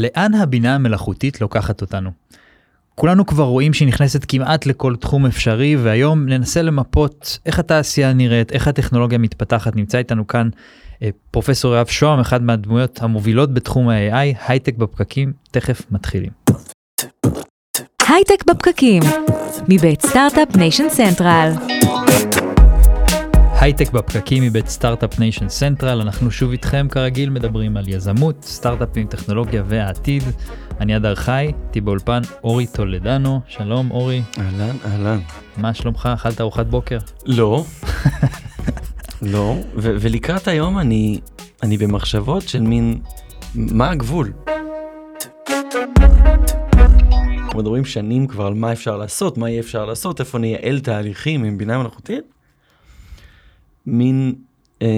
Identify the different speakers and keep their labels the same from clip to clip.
Speaker 1: לאן הבינה המלאכותית לוקחת אותנו? כולנו כבר רואים שהיא נכנסת כמעט לכל תחום אפשרי, והיום ננסה למפות איך התעשייה נראית, איך הטכנולוגיה מתפתחת. נמצא איתנו כאן אה, פרופסור יואב שוהם, אחד מהדמויות המובילות בתחום ה-AI, הייטק בפקקים, תכף מתחילים.
Speaker 2: הייטק בפקקים, מבית Start-Up Nation Central.
Speaker 1: הייטק בפקקים מבית Start-Up Nation Central, אנחנו שוב איתכם כרגיל מדברים על יזמות, סטארט-אפים, טכנולוגיה והעתיד. אני אדר חי, איתי באולפן אורי טולדנו, שלום אורי.
Speaker 3: אהלן, אהלן.
Speaker 1: מה שלומך? אכלת ארוחת בוקר?
Speaker 3: לא. לא, ו- ולקראת היום אני, אני במחשבות של מין, מה הגבול? אנחנו מדברים שנים כבר על מה אפשר לעשות, מה אי אפשר לעשות, איפה נייעל תהליכים עם בינה מלאכותית. מין, אה,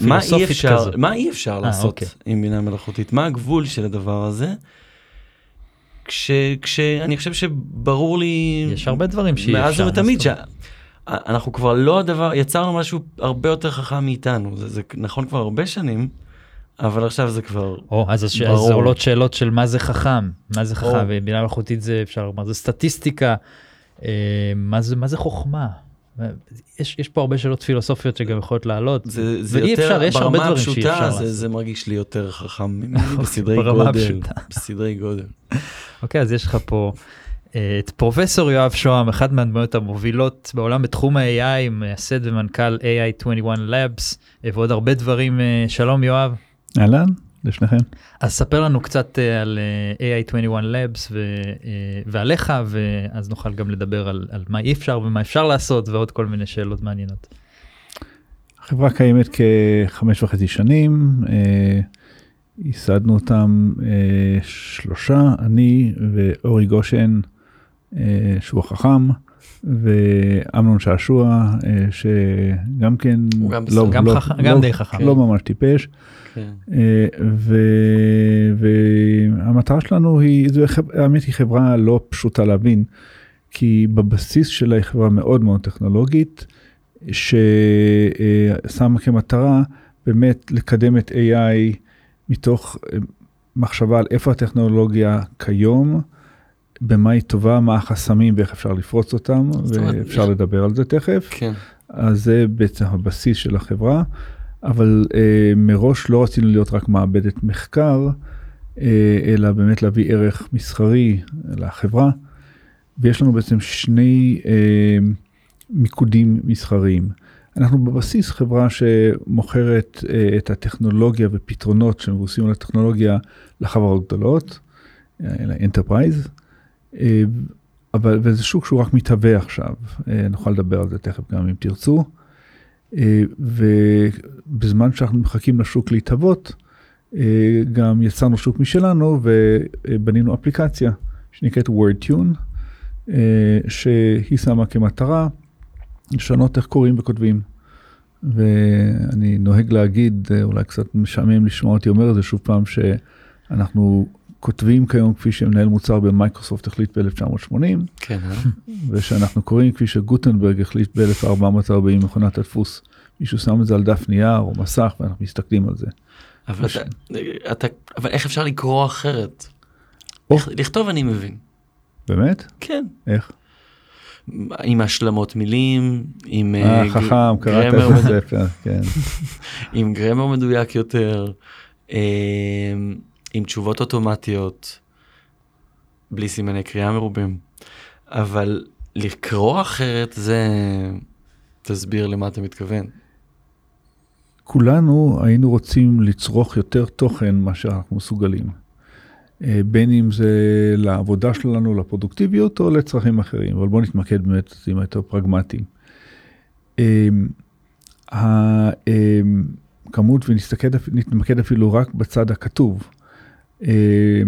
Speaker 3: מה אי אפשר,
Speaker 1: כזאת.
Speaker 3: מה אי אפשר
Speaker 1: אה,
Speaker 3: לעשות
Speaker 1: אוקיי.
Speaker 3: עם בינה מלאכותית, מה הגבול של הדבר הזה. כש, כשאני חושב שברור לי
Speaker 1: יש הרבה דברים שאי
Speaker 3: מאז
Speaker 1: אפשר.
Speaker 3: ומתמיד
Speaker 1: זאת אומרת?
Speaker 3: שאנחנו כבר לא הדבר יצרנו משהו הרבה יותר חכם מאיתנו זה, זה נכון כבר הרבה שנים אבל עכשיו זה כבר
Speaker 1: או, אז, הש... אז
Speaker 3: ברור.
Speaker 1: עולות שאלות של מה זה חכם, מה זה חכם. ובינה מלאכותית זה אפשר לומר, זה סטטיסטיקה, אה, מה זה, מה זה חוכמה? יש, יש פה הרבה שאלות פילוסופיות שגם יכולות לעלות,
Speaker 3: זה, זה
Speaker 1: ואי
Speaker 3: יותר
Speaker 1: אפשר, יש הרבה דברים שאי אפשר
Speaker 3: זה,
Speaker 1: לעשות.
Speaker 3: זה מרגיש לי יותר חכם בסדרי
Speaker 1: ברמה
Speaker 3: גודל
Speaker 1: הפשוטה.
Speaker 3: בסדרי גודל
Speaker 1: אוקיי, אז יש לך פה אה, את פרופסור יואב שוהם, אחד מהדמויות המובילות בעולם בתחום ה-AI, מייסד ומנכ"ל AI21 Labs, אה, ועוד הרבה דברים. אה, שלום יואב.
Speaker 4: אהלן, לשניכם.
Speaker 1: אז ספר לנו קצת אה, על אה, AI21 Labs ו, אה, ועליך, ואז נוכל גם לדבר על, על מה אי אפשר ומה אפשר לעשות, ועוד כל מיני שאלות מעניינות.
Speaker 4: החברה קיימת כחמש וחצי שנים, אה, ייסדנו אותם אה, שלושה, אני ואורי גושן, אה, שהוא החכם, ואמנון שעשוע, אה, שגם כן,
Speaker 3: הוא גם בסדר.
Speaker 1: גם,
Speaker 4: לא,
Speaker 1: חכ...
Speaker 4: לא,
Speaker 1: גם די חכם.
Speaker 4: לא ממש טיפש.
Speaker 3: כן.
Speaker 4: אה, והמטרה שלנו היא, זו האמת היא חברה לא פשוטה להבין, כי בבסיס שלה היא חברה מאוד מאוד טכנולוגית, ששמה כמטרה באמת לקדם את AI מתוך אה, מחשבה על איפה הטכנולוגיה כיום, במה היא טובה, מה החסמים ואיך אפשר לפרוץ אותם, ואפשר לדבר על זה תכף.
Speaker 3: כן.
Speaker 4: אז זה בעצם הבסיס של החברה, אבל אה, מראש לא רצינו להיות רק מעבדת מחקר, אה, אלא באמת להביא ערך מסחרי לחברה, ויש לנו בעצם שני אה, מיקודים מסחריים. אנחנו בבסיס חברה שמוכרת אה, את הטכנולוגיה ופתרונות שמבוססים על הטכנולוגיה לחברות גדולות, אה, ל enterprise, אה, אבל וזה שוק שהוא רק מתהווה עכשיו, אה, נוכל לדבר על זה תכף גם אם תרצו. אה, ובזמן שאנחנו מחכים לשוק להתהוות, אה, גם יצרנו שוק משלנו ובנינו אפליקציה שנקראת WordTune, אה, שהיא שמה כמטרה לשנות איך קוראים וכותבים. ואני נוהג להגיד, אולי קצת משעמם לשמוע אותי אומר את זה שוב פעם, שאנחנו כותבים כיום כפי שמנהל מוצר במייקרוסופט החליט ב-1980,
Speaker 3: כן, אה?
Speaker 4: ושאנחנו קוראים כפי שגוטנברג החליט ב-1440 מכונת הדפוס. מישהו שם את זה על דף נייר או מסך ואנחנו מסתכלים על זה.
Speaker 3: אבל, אתה, אתה, אבל איך אפשר לקרוא אחרת?
Speaker 4: או.
Speaker 3: לכ- לכתוב אני מבין.
Speaker 4: באמת?
Speaker 3: כן.
Speaker 4: איך?
Speaker 3: עם השלמות מילים, עם
Speaker 4: אה,
Speaker 3: גר-
Speaker 4: חכם, קראת
Speaker 3: גרמר
Speaker 4: את הספר, כן.
Speaker 3: עם גרמר מדויק יותר, אה, עם תשובות אוטומטיות, בלי סימני קריאה מרובים. אבל לקרוא אחרת זה... תסביר למה אתה מתכוון.
Speaker 4: כולנו היינו רוצים לצרוך יותר תוכן מאשר אנחנו מסוגלים. אה, בין אם זה לעבודה שלנו, לפרודוקטיביות או לצרכים אחרים, אבל בואו נתמקד באמת עם יותר פרגמטיים. אה, הכמות, ונתמקד אפילו רק בצד הכתוב. אה,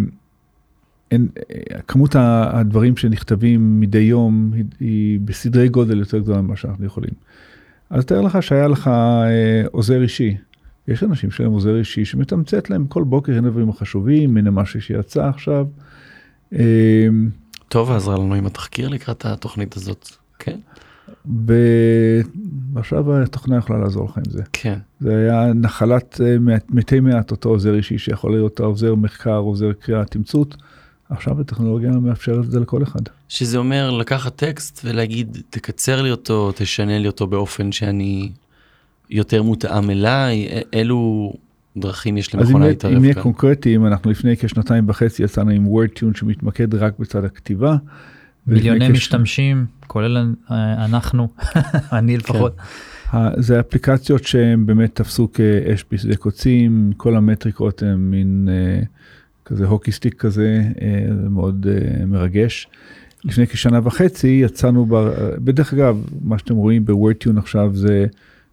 Speaker 4: אין, אה, כמות הדברים שנכתבים מדי יום היא, היא בסדרי גודל יותר גדולה ממה שאנחנו יכולים. אז תאר לך שהיה לך אה, עוזר אישי. יש אנשים שיש להם עוזר אישי שמתמצת להם כל בוקר הנה דברים חשובים, הנה משהו שיצא עכשיו. אה,
Speaker 3: טוב, עזרה לנו עם התחקיר לקראת התוכנית הזאת. כן.
Speaker 4: ועכשיו התוכנה יכולה לעזור לך עם זה.
Speaker 3: כן.
Speaker 4: זה היה נחלת אה, מתי מעט אותו עוזר אישי שיכול להיות עוזר מחקר, עוזר קריאה, תמצות. עכשיו הטכנולוגיה מאפשרת את זה לכל אחד.
Speaker 3: שזה אומר לקחת טקסט ולהגיד תקצר לי אותו, תשנה לי אותו באופן שאני יותר מותאם אליי, אילו דרכים יש
Speaker 4: אז
Speaker 3: למכונה להתערב
Speaker 4: אם נהיה
Speaker 3: כאן.
Speaker 4: קונקרטיים, אנחנו לפני כשנתיים וחצי יצאנו עם WordTune שמתמקד רק בצד הכתיבה.
Speaker 1: מיליוני משתמשים, כולל אה, אנחנו, אני לפחות.
Speaker 4: ה- זה אפליקציות שהם באמת תפסו כאש בשדה קוצים, כל המטריקות הם מין אה, כזה הוקי סטיק כזה, אה, זה מאוד מרגש. לפני כשנה וחצי יצאנו. בדרך אגב, מה שאתם רואים בוורטיון עכשיו זה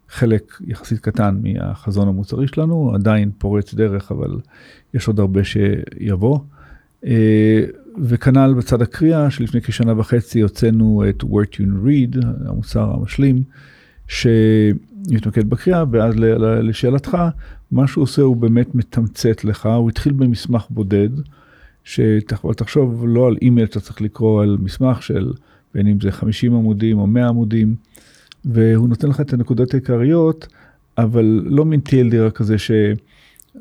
Speaker 4: חלק יחסית קטן מהחזון המוצרי שלנו, עדיין פורץ דרך, אבל יש עוד הרבה שיבוא. וכנ"ל בצד הקריאה, שלפני כשנה וחצי הוצאנו את WordTune Read, המוצר המשלים, שמתמקד בקריאה, ואז לשאלתך, מה שהוא עושה הוא באמת מתמצת לך, הוא התחיל במסמך בודד, שתחשוב לא על אימייל שאתה צריך לקרוא, על מסמך של בין אם זה 50 עמודים או 100 עמודים, והוא נותן לך את הנקודות העיקריות, אבל לא מין TLD כזה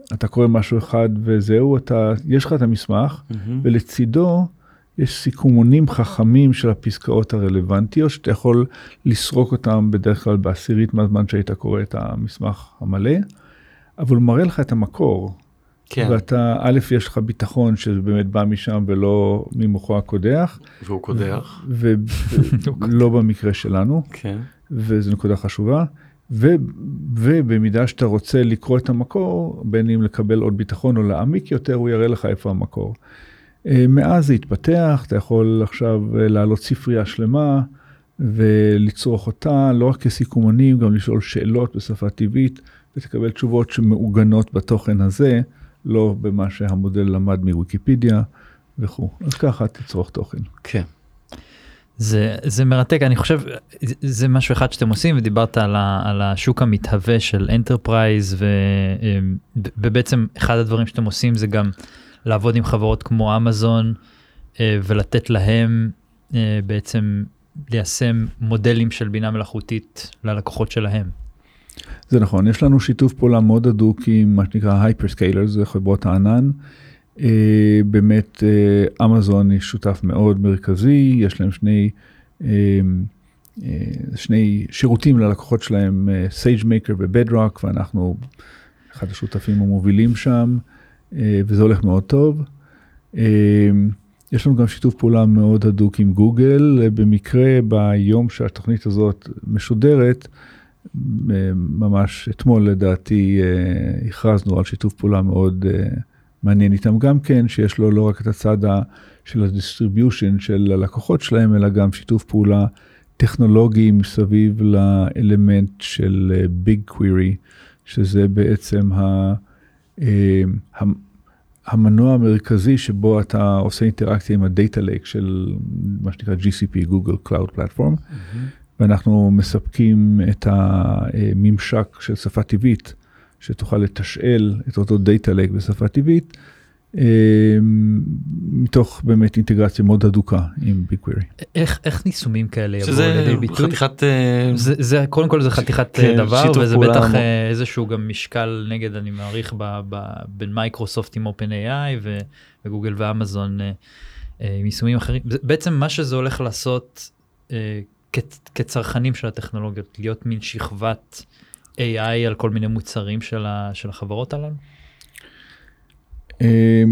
Speaker 4: שאתה קורא משהו אחד וזהו, אתה, יש לך את המסמך,
Speaker 3: מהמם.
Speaker 4: ולצידו יש סיכומונים חכמים של הפסקאות הרלוונטיות, שאתה יכול לסרוק אותם בדרך כלל בעשירית מהזמן שהיית קורא את המסמך המלא, אבל הוא מראה לך את המקור.
Speaker 3: כן,
Speaker 4: ואתה, א', יש לך ביטחון שזה באמת בא משם ולא ממוחו הקודח,
Speaker 3: והוא קודח.
Speaker 4: ולא במקרה שלנו,
Speaker 3: כן.
Speaker 4: וזו נקודה חשובה. ו, ובמידה שאתה רוצה לקרוא את המקור, בין אם לקבל עוד ביטחון או להעמיק יותר, הוא יראה לך איפה המקור. אה, מאז זה התפתח, אתה יכול עכשיו אה, להעלות ספרייה שלמה ולצרוך אותם, לא רק כסיכומונים, גם לשאול שאלות בשפה טבעית, ותקבל תשובות שמעוגנות בתוכן הזה, לא במה שהמודל למד מוויקיפדיה וכו'. אז ככה תצרוך תוכן.
Speaker 3: כן.
Speaker 1: זה, זה מרתק, אני חושב, זה- משהו אחד שאתם עושים, ודיברת על, ה, על השוק המתהווה של enterprise, ו, אמ, ובעצם אחד הדברים שאתם עושים זה גם לעבוד עם חברות כמו אמזון, אה, ולתת להם אה, בעצם ליישם מודלים של בינה מלאכותית ללקוחות שלהם.
Speaker 4: זה נכון, יש לנו שיתוף פעולה מאוד הדוק עם מה שנקרא hyperscaler, זה חברות הענן. אה, באמת אה, אמזון היא שותף מאוד מרכזי, יש להם שני, אה, אה, שני שירותים ללקוחות שלהם, SageMaker ו-Bedrock, ואנחנו אחד השותפים המובילים שם, אה, וזה הולך מאוד טוב. אה, יש לנו גם שיתוף פעולה מאוד הדוק עם גוגל, אה, במקרה ביום שהתוכנית הזאת משודרת, אה, ממש אתמול לדעתי אה, הכרזנו על שיתוף פעולה מאוד אה, מעניין איתם גם כן, שיש לו לא רק את הצד של ה distribution של הלקוחות שלהם, אלא גם שיתוף פעולה טכנולוגי מסביב לאלמנט של BigQuery, שזה בעצם ה, אה, המ- המנוע המרכזי שבו אתה עושה אינטראקציה עם ה data lake של מה שנקרא GCP, Google Cloud Platform. ואנחנו מספקים את הממשק של שפה טבעית, שתוכל לתשאל את אותו data lake בשפה טבעית, אה, מתוך באמת אינטגרציה מאוד הדוקה עם BigQuery.
Speaker 1: איך, איך יישומים כאלה יבואו
Speaker 3: שזה
Speaker 1: לידי ביטוי?
Speaker 3: חתיכת... אה,
Speaker 1: זה, זה קודם כל זה חתיכת
Speaker 3: כן,
Speaker 1: כן, דבר וזה
Speaker 3: פעולה
Speaker 1: בטח. אה, איזשהו גם משקל נגד אני מעריך ב, ב, בין מייקרוסופט עם OpenAI ו, וגוגל ואמזון אה, אה, עם יישומים אחרים. בעצם מה שזה הולך לעשות אה, כ- כצרכנים של הטכנולוגיות להיות מין שכבת AI על כל מיני מוצרים של, ה, של החברות הללו.
Speaker 4: אה,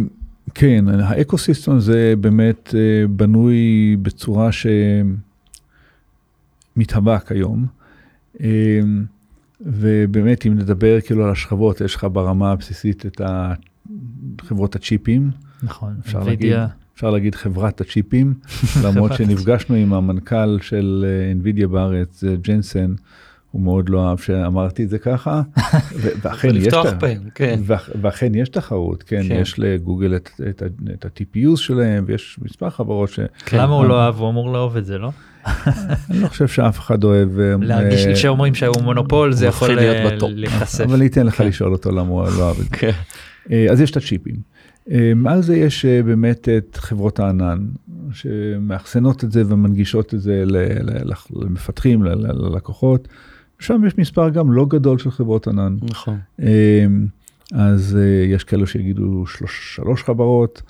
Speaker 4: כן, האקוסיסטם הזה באמת אה, בנוי בצורה שמתהווה כיום. אה, ובאמת אם נדבר כאילו על השכבות, יש לך ברמה הבסיסית את חברות הצ'יפים,
Speaker 1: נכון.
Speaker 4: אפשר
Speaker 1: NVIDIA.
Speaker 4: להגיד. אפשר להגיד חברת הצ'יפים, למרות שנפגשנו עם המנכ"ל של אה, NVIDIA בארץ, אה, ג'נסן, הוא מאוד לא אהב שאמרתי את זה ככה, ו- ואכן יש, ת-
Speaker 3: כן.
Speaker 4: ואכ- ואכן יש תחרות, כן,
Speaker 3: כן.
Speaker 4: יש לגוגל את, את, את ה-TPUs שלהם, ויש מספר חברות ש...
Speaker 3: כן.
Speaker 1: למה הוא לא אהב? הוא אמור לאהוב את זה, לא?
Speaker 4: אני לא חושב שאף אחד אוהב... אה,
Speaker 1: להרגיש
Speaker 4: אה,
Speaker 1: שאומרים שהוא מונופול זה יכול
Speaker 3: להיות
Speaker 1: אה. להיחשף.
Speaker 4: אבל אני אתן לך
Speaker 3: כן.
Speaker 4: לשאול אותו למה הוא לא אהב את זה.
Speaker 3: כן.
Speaker 4: אז יש את הצ'יפים. מעל זה יש באמת את חברות הענן, שמאחסנות את זה ומנגישות את זה ל- ל- למפתחים, ל- ל- ללקוחות. שם יש מספר גם לא גדול של חברות ענן.
Speaker 3: נכון.
Speaker 4: אמ, אז אה, יש כאלו שיגידו שלוש, שלוש חברות,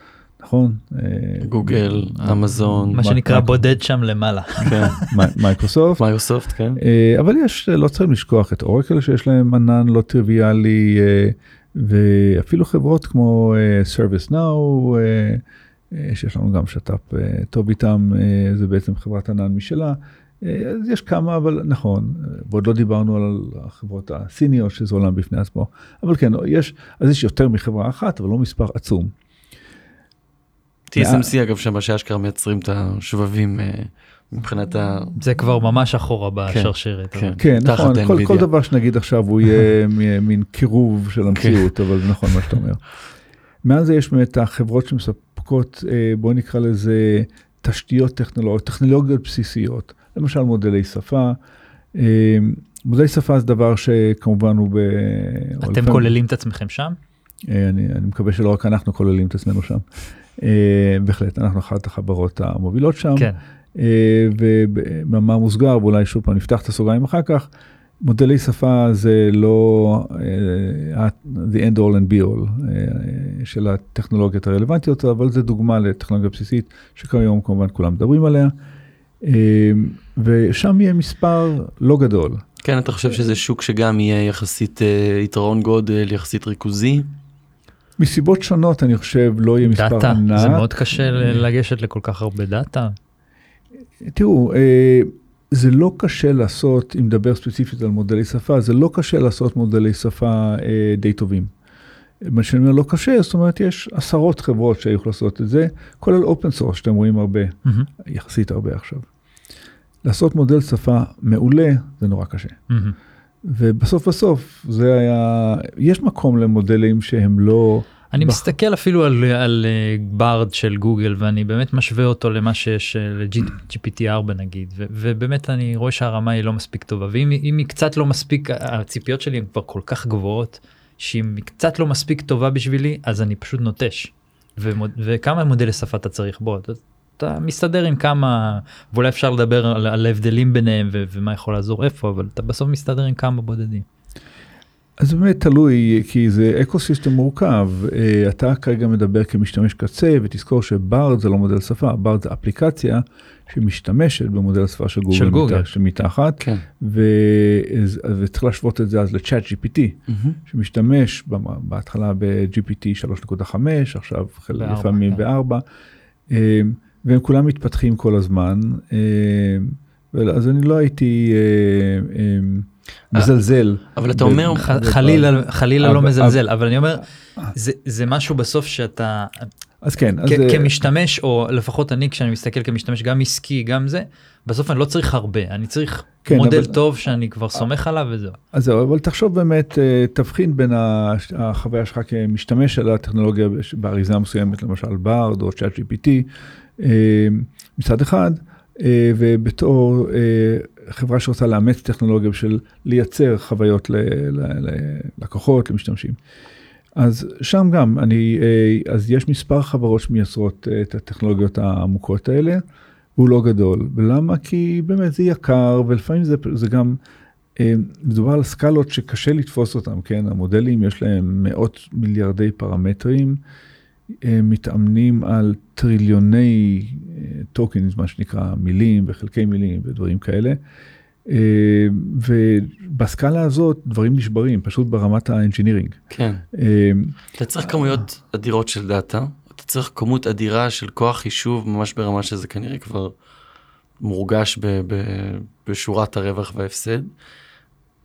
Speaker 4: נכון? אה,
Speaker 3: גוגל, אמזון,
Speaker 1: מה שנקרא בודד שם למעלה.
Speaker 3: כן.
Speaker 4: מי- מייקרוסופט.
Speaker 3: מייקרוסופט, כן.
Speaker 4: אה, אבל יש, לא צריכים לשכוח את אורקל שיש להם ענן לא טריוויאלי, אה, ואפילו חברות כמו אה, ServiceNow, אה, אה, שיש לנו גם שת"פ אה, טוב איתם, אה, זה בעצם חברת ענן משלה. אז יש כמה, אבל נכון, ועוד לא דיברנו על החברות הסיניות, שזה עולם בפני עצמו, אבל כן, יש, אז יש יותר מחברה אחת, אבל לא מספר עצום.
Speaker 3: TSMC אגב שם שאשכרה מייצרים את השבבים אה, מבחינת ה...
Speaker 1: זה כבר ממש אחורה בשרשרת.
Speaker 3: כן.
Speaker 1: אבל-
Speaker 4: כן,
Speaker 3: תחת
Speaker 4: נכון, כל, כל. דבר שנגיד עכשיו הוא יהיה מין קירוב של המציאות, אבל זה נכון מה שאתה אומר. מעל זה יש באמת החברות שמספקות, אה, בוא נקרא לזה תשתיות טכנולוגיות, טכנולוגיות בסיסיות, למשל מודלי שפה. אה, מודלי שפה זה דבר שכמובן הוא ב...
Speaker 1: אתם
Speaker 4: לפעמים-
Speaker 1: כוללים את עצמכם שם?
Speaker 4: אה, אני, אני מקווה שלא רק אנחנו כוללים את עצמנו שם. אה, בהחלט, אנחנו אחת החברות המובילות שם.
Speaker 1: כן.
Speaker 4: ובמאמר מוסגר, ואולי שוב פעם נפתח את הסוגריים אחר כך, מודלי שפה זה לא the end all and be all של הטכנולוגיות הרלוונטיות, אבל זה דוגמה לטכנולוגיה בסיסית שכיום כמובן כולם מדברים עליה. אה, ושם יהיה מספר לא גדול.
Speaker 3: כן, אתה חושב שזה שוק שגם יהיה יחסית אה, יתרון גודל, יחסית ריכוזי?
Speaker 4: מסיבות שונות אני חושב לא יהיה מספר
Speaker 1: דאטה,
Speaker 4: ענק.
Speaker 1: זה מאוד קשה לגשת לכל כך הרבה דאטה.
Speaker 4: תראו, אה, זה לא קשה לעשות, אם נדבר ספציפית על מודלי שפה, זה לא קשה לעשות מודלי שפה אה, די טובים. מה שאני אומר לא קשה, זאת אומרת יש עשרות חברות שיכולו לעשות את זה, כולל open source שאתם רואים הרבה,
Speaker 1: מהמם,
Speaker 4: יחסית הרבה עכשיו. לעשות מודל שפה מעולה זה נורא קשה.
Speaker 1: מהמם.
Speaker 4: ובסוף בסוף זה היה, יש מקום למודלים שהם לא,
Speaker 1: אני
Speaker 4: בח-
Speaker 1: מסתכל אפילו על, על אה, Bard של גוגל ואני באמת משווה אותו למה שיש אה, ל-GPT 4 נגיד ו- ובאמת אני רואה שהרמה היא לא מספיק טובה ואם היא- אם היא קצת לא מספיק הציפיות שלי הן כבר כל כך גבוהות שאם היא קצת לא מספיק טובה בשבילי אז אני פשוט נוטש. ומוד, וכמה מודלי שפה אתה צריך בו אתה, אתה מסתדר עם כמה ואולי אפשר לדבר על, על ההבדלים ביניהם ו- ומה יכול לעזור איפה אבל אתה בסוף מסתדר עם כמה בודדים.
Speaker 4: אז באמת תלוי, כי זה ecosystem מורכב. אה, אתה כרגע מדבר כמשתמש קצה, ותזכור ש Bard זה לא מודל שפה, Bard זה אפליקציה שמשתמשת במודל השפה של גוגל,
Speaker 1: של גוגל.
Speaker 4: מת- שמתחת,
Speaker 3: כן.
Speaker 4: ו... וצריך להשוות את זה אז ל ChatGPT, שמשתמש במ- בהתחלה ב-GPT 3.5, עכשיו חלק
Speaker 1: בארבע,
Speaker 4: לפעמים
Speaker 1: כן.
Speaker 4: בארבע, אה, והם כולם מתפתחים כל הזמן, אה, אז אני לא הייתי אה, אה, מזלזל.
Speaker 3: אבל אתה אומר,
Speaker 1: חלילה חלילה לא מזלזל אבל אני אומר זה זה משהו בסוף שאתה
Speaker 4: אז כן, אז אה,
Speaker 1: כמשתמש או לפחות אני כשאני מסתכל כמשתמש גם עסקי גם זה בסוף אני לא צריך הרבה אני צריך
Speaker 4: כן,
Speaker 1: מודל
Speaker 4: אבל-
Speaker 1: טוב שאני כבר סומך עליו וזהו.
Speaker 4: אז זהו, אבל תחשוב באמת, אה, תבחין בין החוויה שלך כמשתמש של הטכנולוגיה באריזה מסוימת, למשל ברד או צ'אט GPT, אה, מצד אחד, אה, ובתור אה, חברה שרוצה לאמץ טכנולוגיה בשביל לייצר חוויות ללקוחות, למשתמשים. אז שם גם, אני, אה, אז יש מספר חברות שמייצרות אה, את הטכנולוגיות העמוקות האלה, והוא לא גדול. ולמה? כי באמת זה יקר, ולפעמים זה, זה גם, אה, מדובר על סקלות שקשה לתפוס אותם, כן? המודלים יש להם מאות מיליארדי פרמטרים, אה, מתאמנים על טריליוני טוקנים, מה שנקרא מילים וחלקי מילים ודברים כאלה. אה, ובסקאלה הזאת דברים נשברים, פשוט ברמת ה engineering.
Speaker 3: כן.
Speaker 4: אה,
Speaker 3: אתה צריך כמויות אדירות של דאטה, אתה צריך כמות אדירה של כוח חישוב ממש ברמה שזה כנראה כבר מורגש ב- ב- בשורת הרווח וההפסד.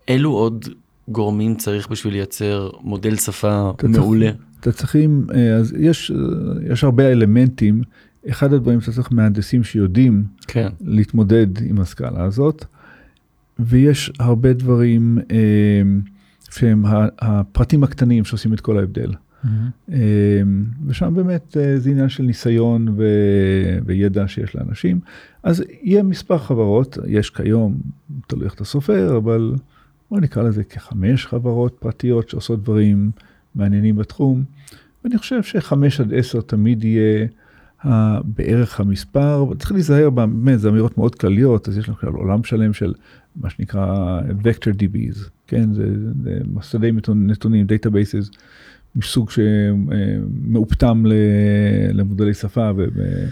Speaker 3: אילו עוד גורמים צריך בשביל לייצר מודל שפה
Speaker 4: אתה צריך-
Speaker 3: מעולה?
Speaker 4: אתה צריכים, אה, אז יש, אה, יש הרבה אלמנטים. אחד הדברים שאתה צריך מהנדסים שיודעים
Speaker 3: כן.
Speaker 4: להתמודד עם הסקאלה הזאת, ויש הרבה דברים אה, שהם הפרטים הקטנים שעושים את כל ההבדל. אה, ושם באמת זה עניין של ניסיון ו... וידע שיש לאנשים. אז יהיה מספר חברות, יש כיום, תלוי איך אתה סופר, אבל בוא נקרא לזה כחמש חברות פרטיות שעושות דברים מעניינים בתחום. ואני חושב שחמש עד עשר תמיד יהיה בערך המספר, צריך להיזהר, באמת, זה אמירות מאוד כלליות, אז יש לנו עכשיו עולם שלם של מה שנקרא vector DBs, כן, זה, זה מסדי נתונים, databases, מסוג שמאופתם למודלי שפה, ו, אה,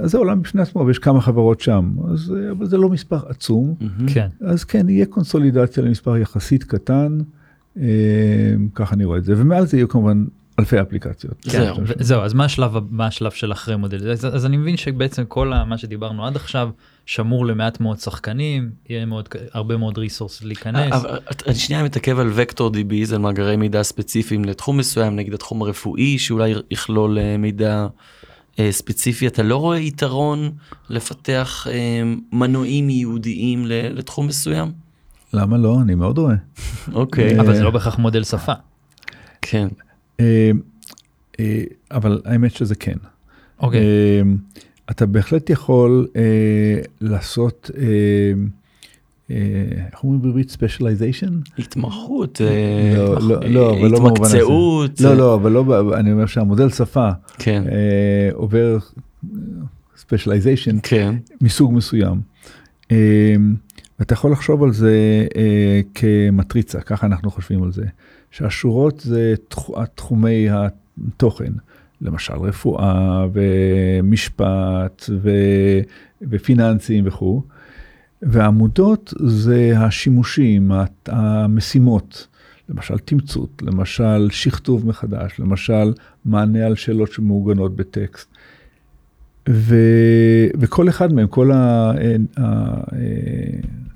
Speaker 4: אז זה עולם בפני עצמו ויש כמה חברות שם, אז, אה, אבל זה לא מספר עצום.
Speaker 1: כן.
Speaker 4: אז כן, יהיה קונסולידציה למספר יחסית קטן, אה, ככה אני רואה את זה, ומעל זה יהיו כמובן אלפי אפליקציות.
Speaker 3: זהו.
Speaker 1: ו- זהו, אז מה השלב, מה השלב של אחרי מודל? אז, אז אני מבין שבעצם כל מה שדיברנו עד עכשיו שמור למעט מאוד שחקנים, יהיה מאוד, הרבה מאוד ריסורס להיכנס.
Speaker 3: אבל אני שנייה מתעכב על וקטור DBs, על מאגרי מידע ספציפיים לתחום מסוים, נגיד התחום הרפואי, שאולי יכלול אה, מידע אה, ספציפי. אתה לא רואה יתרון לפתח אה, מנועים ייעודיים ל- לתחום מסוים?
Speaker 4: למה לא? אני מאוד רואה.
Speaker 3: אוקיי,
Speaker 1: אבל זה לא בהכרח מודל שפה.
Speaker 3: כן.
Speaker 4: אה, אה, אבל האמת שזה כן.
Speaker 1: אוקיי,
Speaker 4: אה, אתה בהחלט יכול אה, לעשות, אה, אה, איך אומרים בעברית? specialization?
Speaker 3: התמחות, אה,
Speaker 4: לא, לא, לא.
Speaker 3: התמקצעות.
Speaker 4: לא,
Speaker 3: אה,
Speaker 4: לא, אבל לא, אני אומר שהמודל שפה
Speaker 3: כן,
Speaker 4: אה, עובר specialization
Speaker 3: כן,
Speaker 4: מסוג מסוים. אה, ואתה יכול לחשוב על זה אה, כמטריצה, ככה אנחנו חושבים על זה. שהשורות זה תח- תחומי התוכן, למשל רפואה ומשפט ו, ופיננסים וכו', והעמודות זה השימושים, המשימות, למשל תמצות, למשל שכתוב מחדש, למשל מענה על שאלות שמעוגנות בטקסט. ו, וכל אחד מהם, כל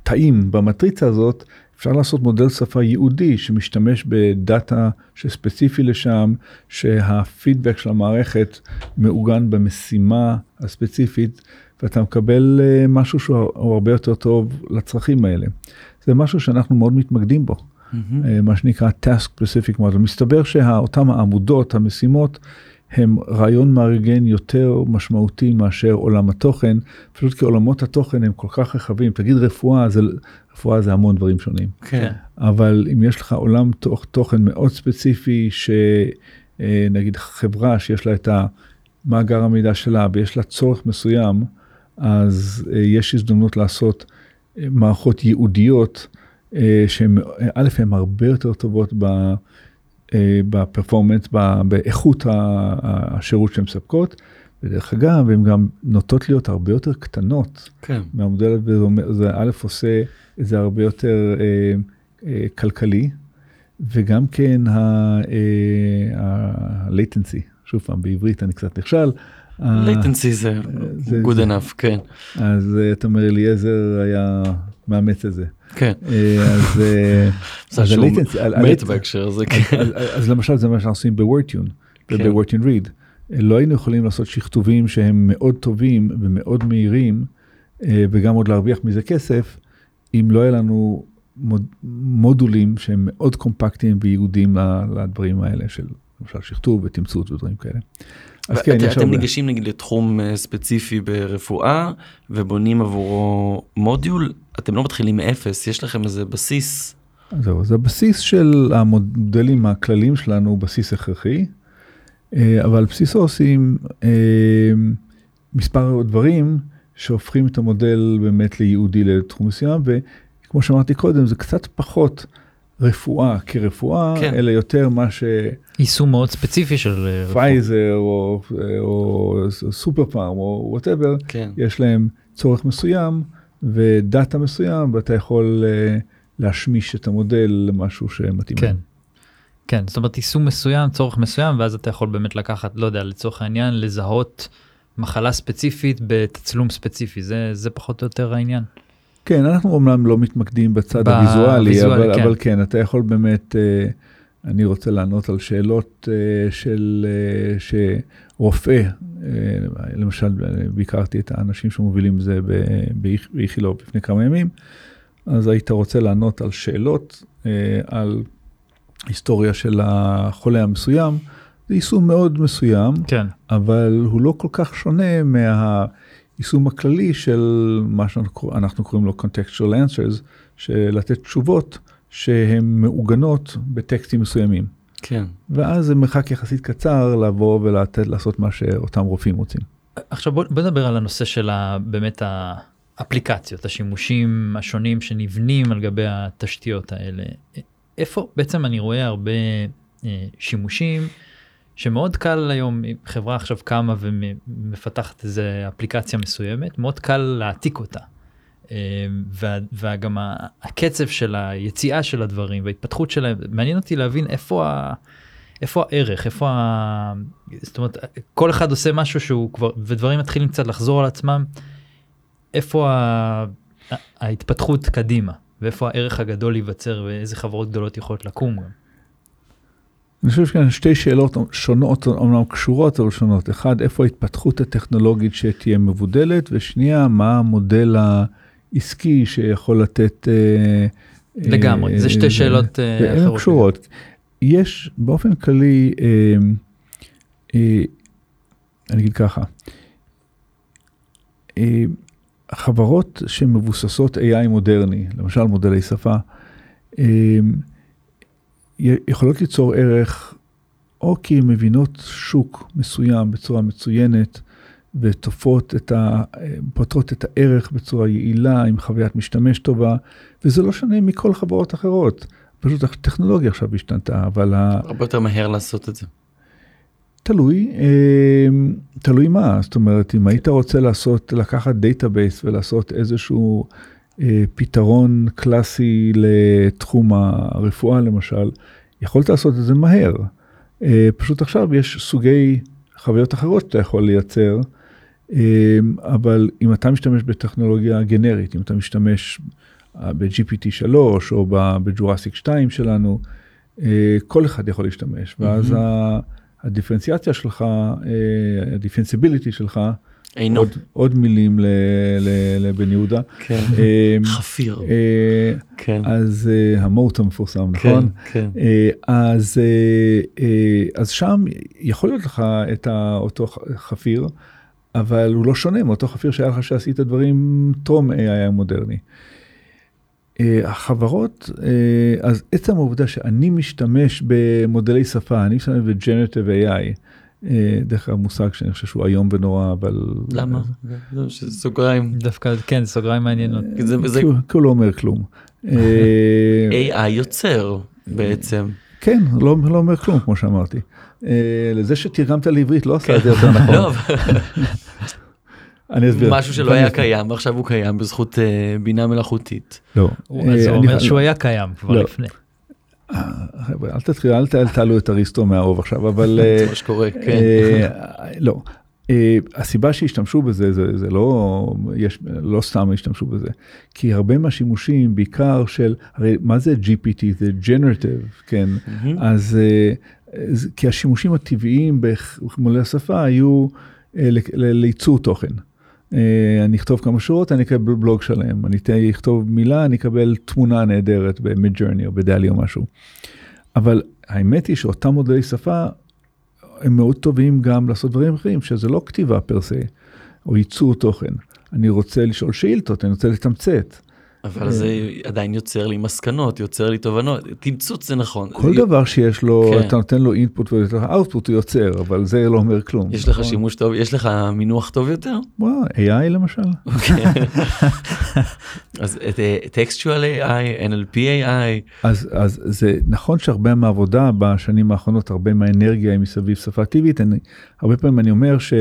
Speaker 4: התאים במטריצה הזאת, אפשר לעשות מודל שפה ייעודי שמשתמש בדאטה שספציפי לשם, שהפידבק של המערכת מעוגן במשימה הספציפית, ואתה מקבל אה, משהו שהוא הרבה יותר טוב לצרכים האלה. זה משהו שאנחנו מאוד מתמקדים בו. אה, מה שנקרא task specific model. מסתבר שאותם העמודות, המשימות, הם רעיון מארגן יותר משמעותי מאשר עולם התוכן, פשוט כי עולמות התוכן הם כל כך רחבים. תגיד רפואה, זה, רפואה זה המון דברים שונים.
Speaker 3: כן,
Speaker 4: אבל אם יש לך עולם תוך, תוכן מאוד ספציפי, שנגיד חברה שיש לה את המאגר המידע שלה ויש לה צורך מסוים, אז אה, יש הזדמנות לעשות אה, מערכות ייעודיות, אה, שהן, א', הן הרבה יותר טובות ב... אה, בפרפורמנס, באיכות השירות שהן מספקות, ודרך אגב, הן גם נוטות להיות הרבה יותר קטנות
Speaker 3: כן.
Speaker 4: מהמודל, הזה, זה אומר- זה א' עושה את זה הרבה יותר אה, אה, כלכלי, וגם כן ה-latency, שוב פעם, בעברית אני קצת נכשל. ה-
Speaker 3: latency זה
Speaker 4: זה-
Speaker 3: good enough, כן,
Speaker 4: אז אה, אתה אומר, אליעזר היה מאמץ את זה.
Speaker 3: כן.
Speaker 4: אה, אז אה,
Speaker 3: זה שהוא מת בהקשר הזה, כן.
Speaker 4: אז, למשל זה מה שאנחנו עושים ב-wordtune
Speaker 3: כן.
Speaker 4: וב-wordtune read. לא היינו יכולים לעשות שכתובים שהם מאוד טובים ומאוד מהירים אה, וגם עוד להרוויח מזה כסף אם לא היה לנו מוד, מודולים שהם מאוד קומפקטיים וייעודיים ל- לדברים האלה של למשל שכתוב ותמצות ודברים כאלה. אז כן, יש
Speaker 3: אתם
Speaker 4: הרבה.
Speaker 3: ניגשים נגיד לתחום אה, ספציפי ברפואה ובונים עבורו מודיול, אתם לא מתחילים מאפס, יש לכם איזה בסיס.
Speaker 4: זהו, אז הבסיס של המודלים הכלליים שלנו הוא בסיס הכרחי, אה, אבל על בסיסו עושים אה, מספר דברים שהופכים את המודל באמת לייעודי לתחום מסוים, וכמו שאמרתי קודם, זה קצת פחות רפואה כרפואה,
Speaker 3: כן.
Speaker 4: אלא יותר מה
Speaker 1: יישום מאוד ספציפי של אה, רפואה.
Speaker 4: ש Pfizer או, או סופר פארם או whatever,
Speaker 3: כן.
Speaker 4: יש להם צורך מסוים ודאטה מסוים, ואתה יכול אה, להשמיש את המודל למשהו שמתאים.
Speaker 1: כן. כן, זאת אומרת יישום מסוים, צורך מסוים, ואז אתה יכול באמת לקחת, לא יודע, לצורך העניין, לזהות מחלה ספציפית בתצלום ספציפי, זה, זה פחות או יותר העניין.
Speaker 4: כן, אנחנו אומנם לא מתמקדים בצד הוויזואלי,
Speaker 1: ויזואלי,
Speaker 4: אבל,
Speaker 1: כן.
Speaker 4: אבל כן, אתה יכול באמת, אה, אני רוצה לענות על שאלות אה, של, אה, שרופא, אה, למשל, ביקרתי את האנשים שמובילים זה באיכילוב לפני כמה ימים, אז היית רוצה לענות על שאלות, על היסטוריה של החולה המסוים, זה יישום מאוד מסוים,
Speaker 1: כן,
Speaker 4: אבל הוא לא כל כך שונה מהיישום הכללי של מה שאנחנו קוראים לו contextual answers, של לתת תשובות שהן מעוגנות בטקסטים מסוימים.
Speaker 3: כן.
Speaker 4: ואז זה מרחק יחסית קצר לבוא ולתת לעשות מה שאותם רופאים רוצים.
Speaker 1: עכשיו בוא, בוא נדבר על הנושא של ה, באמת האפליקציות, השימושים השונים שנבנים על גבי התשתיות האלה. איפה בעצם אני רואה הרבה אה, שימושים שמאוד קל היום, אם חברה עכשיו קמה ומפתחת איזה אפליקציה מסוימת, מאוד קל להעתיק אותה. וה- וגם הקצב של היציאה של הדברים וההתפתחות שלהם, מעניין אותי להבין איפה ה... איפה הערך איפה ה... זאת אומרת כל אחד עושה משהו שהוא כבר ודברים מתחילים קצת לחזור על עצמם. איפה ה... ההתפתחות קדימה ואיפה הערך הגדול להיווצר ואיזה חברות גדולות יכולות לקום גם.
Speaker 4: אני חושב שכאן שתי שאלות שונות, אומנם קשורות אבל שונות. אחד, איפה ההתפתחות הטכנולוגית שתהיה מבודלת, ושנייה, מה המודל העסקי שיכול לתת... אה,
Speaker 1: לגמרי,
Speaker 4: אה,
Speaker 1: זה שתי שאלות אה,
Speaker 4: והן
Speaker 1: אחרות.
Speaker 4: קשורות. יש באופן כללי, אה, אה, אני אגיד ככה, אה, חברות שמבוססות AI מודרני, למשל מודלי שפה, אה, יכולות ליצור ערך או כי הן מבינות שוק מסוים בצורה מצוינת ותופרות את ה... פותרות את הערך בצורה יעילה עם חוויית משתמש טובה, וזה לא שונה מכל חברות אחרות. פשוט הטכנולוגיה עכשיו השתנתה, אבל.
Speaker 3: הרבה יותר מהר לעשות את זה.
Speaker 4: תלוי, אה, תלוי מה, זאת אומרת, אם היית רוצה לעשות, לקחת database ולעשות איזשהו פתרון קלאסי לתחום הרפואה למשל, יכולת לעשות את זה מהר. אה, פשוט עכשיו יש סוגי חוויות אחרות שאתה יכול לייצר, אה, אבל אם אתה משתמש בטכנולוגיה גנרית, אם אתה משתמש אה, ב-GPT 3 או ב-Jurassic 2 שלנו, אה, כל אחד יכול להשתמש, ואז. ה... הדיפרנציאציה שלך, אה, הדיפרנסיביליטי שלך,
Speaker 3: אינו.
Speaker 4: עוד, עוד מילים ל- ל- לבן יהודה.
Speaker 3: כן.
Speaker 4: אה,
Speaker 3: חפיר.
Speaker 4: אה,
Speaker 3: כן.
Speaker 4: אז אה, המוט המפורסם,
Speaker 3: כן.
Speaker 4: נכון?
Speaker 3: כן.
Speaker 4: אה, אז, אה, אה, אז שם יכול להיות לך את אותו חפיר, אבל הוא לא שונה מאותו חפיר שהיה לך שעשית דברים טרום AI המודרני. החברות, אז עצם העובדה שאני משתמש במודלי שפה, אני משתמש ב-Generative AI, דרך אגב מושג שאני חושב שהוא איום ונורא, אבל...
Speaker 3: למה? סוגריים.
Speaker 1: דווקא כן סוגריים מעניינות.
Speaker 3: זה
Speaker 4: כי הוא- לא אומר כלום. אה,
Speaker 3: AI יוצר בעצם.
Speaker 4: כן, לא, לא אומר כלום, כמו שאמרתי. אה, לזה שתרגמת לעברית לא עשה את זה יותר נכון.
Speaker 3: לא,
Speaker 4: אני אסביר.
Speaker 3: משהו שלא היה. קיים ועכשיו הוא קיים בזכות אה, בינה מלאכותית.
Speaker 4: לא. אה,
Speaker 1: אז הוא אומר שהוא היה קיים כבר
Speaker 4: לא.
Speaker 1: לפני.
Speaker 4: אה, חבר'ה, אל תתחיל, אל תעלו את אריסטו מהאוב עכשיו, אבל... אה,
Speaker 3: זה מה שקורה, כן.
Speaker 4: אה, לא. אה, הסיבה שהשתמשו בזה זה, זה לא, יש, לא סתם השתמשו בזה, כי הרבה מהשימושים, בעיקר של, הרי מה זה GPT? זה Generative, כן?
Speaker 3: מהמם.
Speaker 4: אז אה, אז- כי השימושים הטבעיים במולי השפה היו אה, ל- ל- לייצור תוכן. אה, אני אכתוב כמה שורות, אני אקבל בלוג שלם, אני אכתוב מילה, אני אקבל תמונה נהדרת במיד ג'רני או בדלי או משהו. אבל האמת היא שאותם מודלי שפה הם מאוד טובים גם לעשות דברים אחרים, שזה לא כתיבה פר סה, או ייצור תוכן. אני רוצה לשאול שאילתות, אני רוצה לתמצת.
Speaker 3: אבל זה עדיין יוצר לי מסקנות, יוצר לי תובנות. תמצוץ זה נכון.
Speaker 4: כל
Speaker 3: זה-
Speaker 4: דבר שיש לו,
Speaker 3: כן.
Speaker 4: אתה נותן לו אינפוט ואוטפוט הוא יוצר, אבל זה לא אומר כלום.
Speaker 3: יש לך
Speaker 4: נכון?
Speaker 3: שימוש טוב, יש לך מינוח טוב יותר?
Speaker 4: וואו, AI למשל?
Speaker 3: אז טקסטואל AI, NLP AI,
Speaker 4: אז, אז זה נכון שהרבה מהעבודה בשנים האחרונות, הרבה מהאנרגיה היא מסביב שפה טבעית, אני, הרבה פעמים אני אומר ש...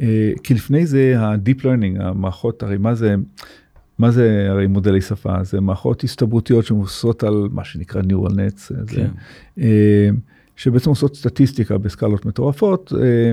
Speaker 4: אה, כי לפני זה ה-deep learning, המערכות, הרי מה זה, מה זה הרי מודלי שפה? זה מערכות הסתברותיות שמבוססות על מה שנקרא neural nets, זה,
Speaker 3: כן.
Speaker 4: אה, שבעצם עושות סטטיסטיקה בסקלות מטורפות, אה,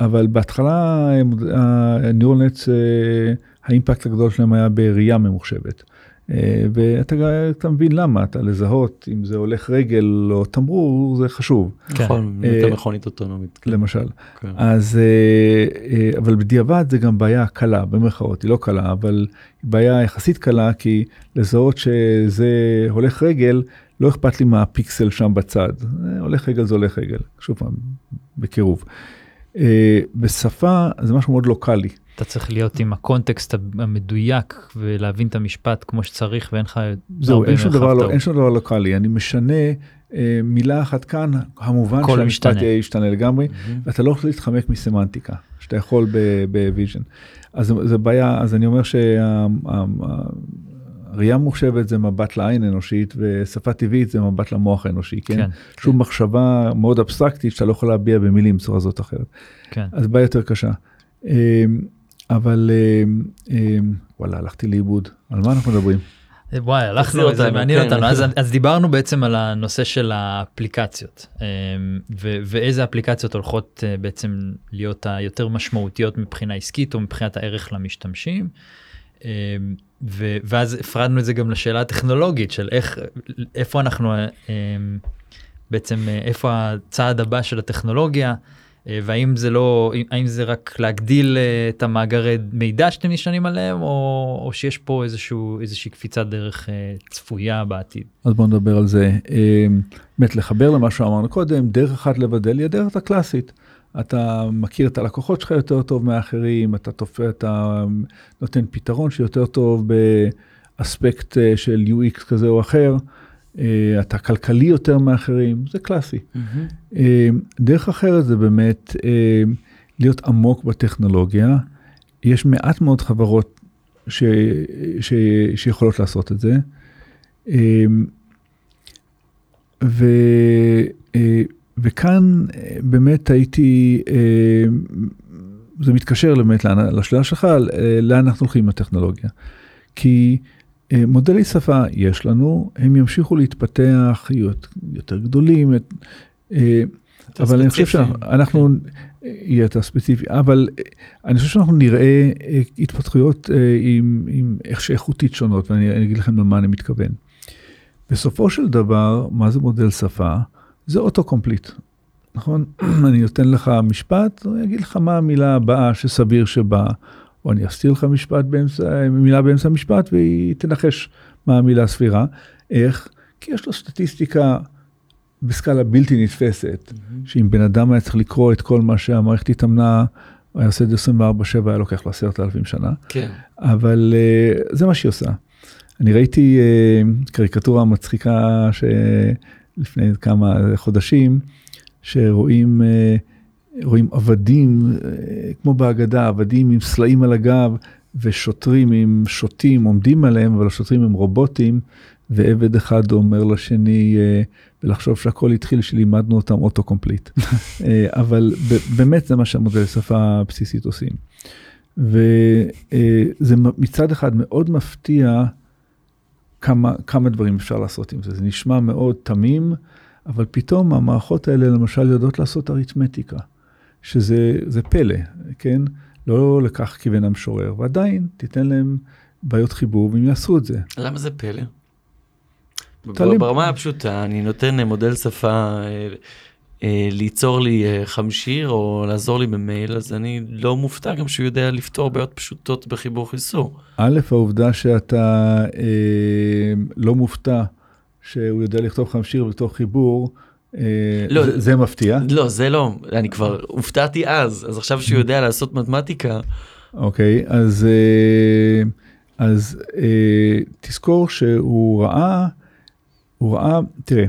Speaker 4: אבל בהתחלה ה-neural nets, אה, האימפקט הגדול שלהם היה בראייה ממוחשבת. אה, ואתה אתה מבין למה, אתה לזהות אם זה הולך רגל או תמרור, זה חשוב,
Speaker 3: נכון,
Speaker 4: אה,
Speaker 3: יותר מכונית אוטונומית. כן.
Speaker 4: למשל.
Speaker 3: כן.
Speaker 4: אז, אה, אה, אבל בדיעבד זה גם בעיה קלה, במרכאות, היא לא קלה, אבל בעיה יחסית קלה, כי לזהות שזה הולך רגל, לא אכפת לי מה הפיקסל שם בצד. אה, הולך רגל זה הולך רגל, שוב פעם, בקירוב. אה, בשפה זה משהו מאוד לוקאלי.
Speaker 1: אתה צריך להיות עם הקונטקסט המדויק ולהבין את המשפט כמו שצריך ואין לך
Speaker 4: זהו,
Speaker 1: הרבה
Speaker 4: אין שום,
Speaker 1: מרחב
Speaker 4: דבר, לא. אין שום דבר לוקאלי, אני משנה אה, מילה אחת כאן, המובן שהמשפט. יהיה ישתנה לגמרי, ואתה לא יכול להתחמק מסמנטיקה, שאתה יכול ב-vision. אז זה- בעיה, אז אני אומר שהראייה ממוחשבת זה מבט לעין אנושית, ושפה טבעית זה מבט למוח האנושי, כן?
Speaker 1: כן,
Speaker 4: שום מחשבה מאוד אבסטרקטית שאתה לא יכול להביע במילים בצורה זאת או אחרת.
Speaker 1: כן.
Speaker 4: אז בעיה יותר קשה. אבל אמ, אמ, וואלה, הלכתי לאיבוד. על מה אנחנו מדברים?
Speaker 1: וואי הלכנו זה מעניין
Speaker 3: כן.
Speaker 1: אותנו אז, דיברנו בעצם על הנושא של האפליקציות ו- ואיזה אפליקציות הולכות אה, בעצם להיות היותר משמעותיות מבחינה עסקית או מבחינת הערך למשתמשים. ואז הפרדנו את זה גם לשאלה הטכנולוגית של איך איפה אנחנו בעצם אה, איפה הצעד הבא של הטכנולוגיה. אה, והאם זה לא האם זה רק להגדיל אה, את המאגרי מידע שאתם נשענים עליהם או, או שיש פה איזשהו איזושהי קפיצת דרך אה, צפויה בעתיד.
Speaker 4: אז בוא נדבר על זה. אמ, באמת, לחבר למה שאמרנו קודם, דרך אחת לבדל היא הדרך הקלאסית. אתה מכיר את הלקוחות שלך יותר טוב מאחרים, אתה תופע, אתה נותן פתרון שיותר טוב באספקט של UX כזה או אחר, אתה כלכלי יותר מאחרים, זה קלאסי. אה, דרך אחרת זה באמת אה, להיות עמוק בטכנולוגיה. יש מעט מאוד חברות ש, ש, שיכולות לעשות את זה. אה, ו, אה, וכאן אה, באמת הייתי, אה, זה מתקשר באמת לשאלה שלך, אה, לאן אנחנו הולכים עם הטכנולוגיה. כי מודלי שפה יש לנו, הם ימשיכו להתפתח, להיות יותר גדולים, אה, אבל אני חושב. שאנחנו, יהיה יותר ספציפי, אבל אה, אני חושב שאנחנו נראה אה, התפתחויות אה, עם, עם איך איכותית שונות, ואני אני אגיד לכם למה אני מתכוון. בסופו של דבר, מה זה מודל שפה? זה auto-complete, נכון? אני נותן לך משפט, אני אגיד לך מה המילה הבאה שסביר שבאה, או אני אסתיר לך משפט באמצע, מילה באמצע המשפט והיא תנחש מה המילה הסבירה. איך? כי יש לו סטטיסטיקה בסקאלה בלתי נתפסת, שאם בן אדם היה צריך לקרוא את כל מה שהמערכת התאמנה, הוא היה עושה את זה 24/7, היה לוקח לו עשרת אלפים שנה.
Speaker 3: כן.
Speaker 4: אבל uh, זה מה שהיא עושה. אני ראיתי uh, קריקטורה מצחיקה שלפני כמה חודשים, שרואים uh, רואים עבדים, uh, כמו בהגדה, עבדים עם סלעים על הגב, ושוטרים עם שוטים עומדים עליהם, אבל השוטרים הם רובוטים, ועבד אחד אומר לשני, אה, ולחשוב שהכל התחיל שלימדנו אותם auto-complete. אה, אבל ב- באמת זה מה שהמודל שפה הבסיסית עושים. וזה מצד אחד מאוד מפתיע כמה, כמה דברים אפשר לעשות עם זה. זה נשמע מאוד תמים, אבל פתאום המערכות האלה למשל יודעות לעשות אריתמטיקה, שזה זה פלא, כן? לא לכך כיוון המשורר, ועדיין תיתן להם בעיות חיבור והם יעשו את זה.
Speaker 3: למה זה פלא?
Speaker 4: תעלים.
Speaker 3: ברמה הפשוטה, אני נותן מודל שפה אה, אה, ליצור לי אה, חמשיר או לעזור לי במייל, אז אני לא מופתע גם שהוא יודע לפתור בעיות פשוטות בחיבור חיסור.
Speaker 4: א', העובדה שאתה אה, לא מופתע שהוא יודע לכתוב לך שיר בתוך חיבור,
Speaker 3: לא,
Speaker 4: זה, זה מפתיע.
Speaker 3: לא, זה לא, אני כבר הופתעתי אז, אז עכשיו שהוא יודע לעשות מתמטיקה,
Speaker 4: אוקיי, אז, אה, אז אה, תזכור שהוא ראה, הוא ראה, תראה,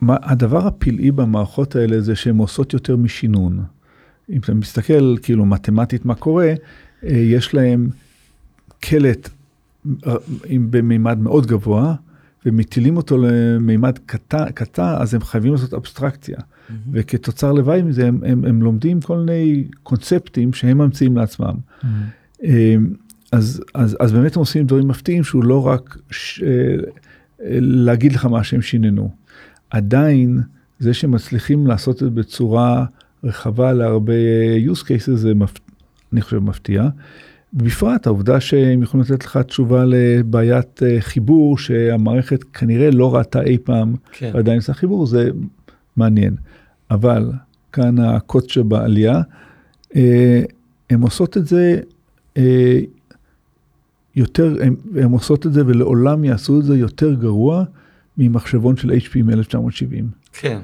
Speaker 4: מה, הדבר הפלאי במערכות האלה זה שהן עושות יותר משינון. אם אתה מסתכל כאילו מתמטית מה קורה, אה, יש להם קלט אה, עם- במימד מאוד גבוה, ומטילים אותו למימד קטן, קטן, אז הם חייבים לעשות אבסטרקציה. וכתוצר לוואי מזה הם, הם, הם לומדים כל מיני קונספטים שהם ממציאים לעצמם. אה, אז, אז, אז באמת הם עושים דברים מפתיעים שהוא לא רק ש, אה, להגיד לך מה שהם שיננו. עדיין זה שמצליחים לעשות את זה בצורה רחבה להרבה use cases זה מפ... אני חושב מפתיע. בפרט העובדה שהם יכולים לתת לך תשובה לבעיית אה, חיבור שהמערכת כנראה לא ראתה אי פעם
Speaker 3: כן.
Speaker 4: ועדיין עושה חיבור זה מעניין. אבל כאן הקוץ שבעלייה, אה, הן עושות את זה אה, יותר, הן עושות את זה ולעולם יעשו את זה יותר גרוע ממחשבון של HP מ-1970.
Speaker 3: כן.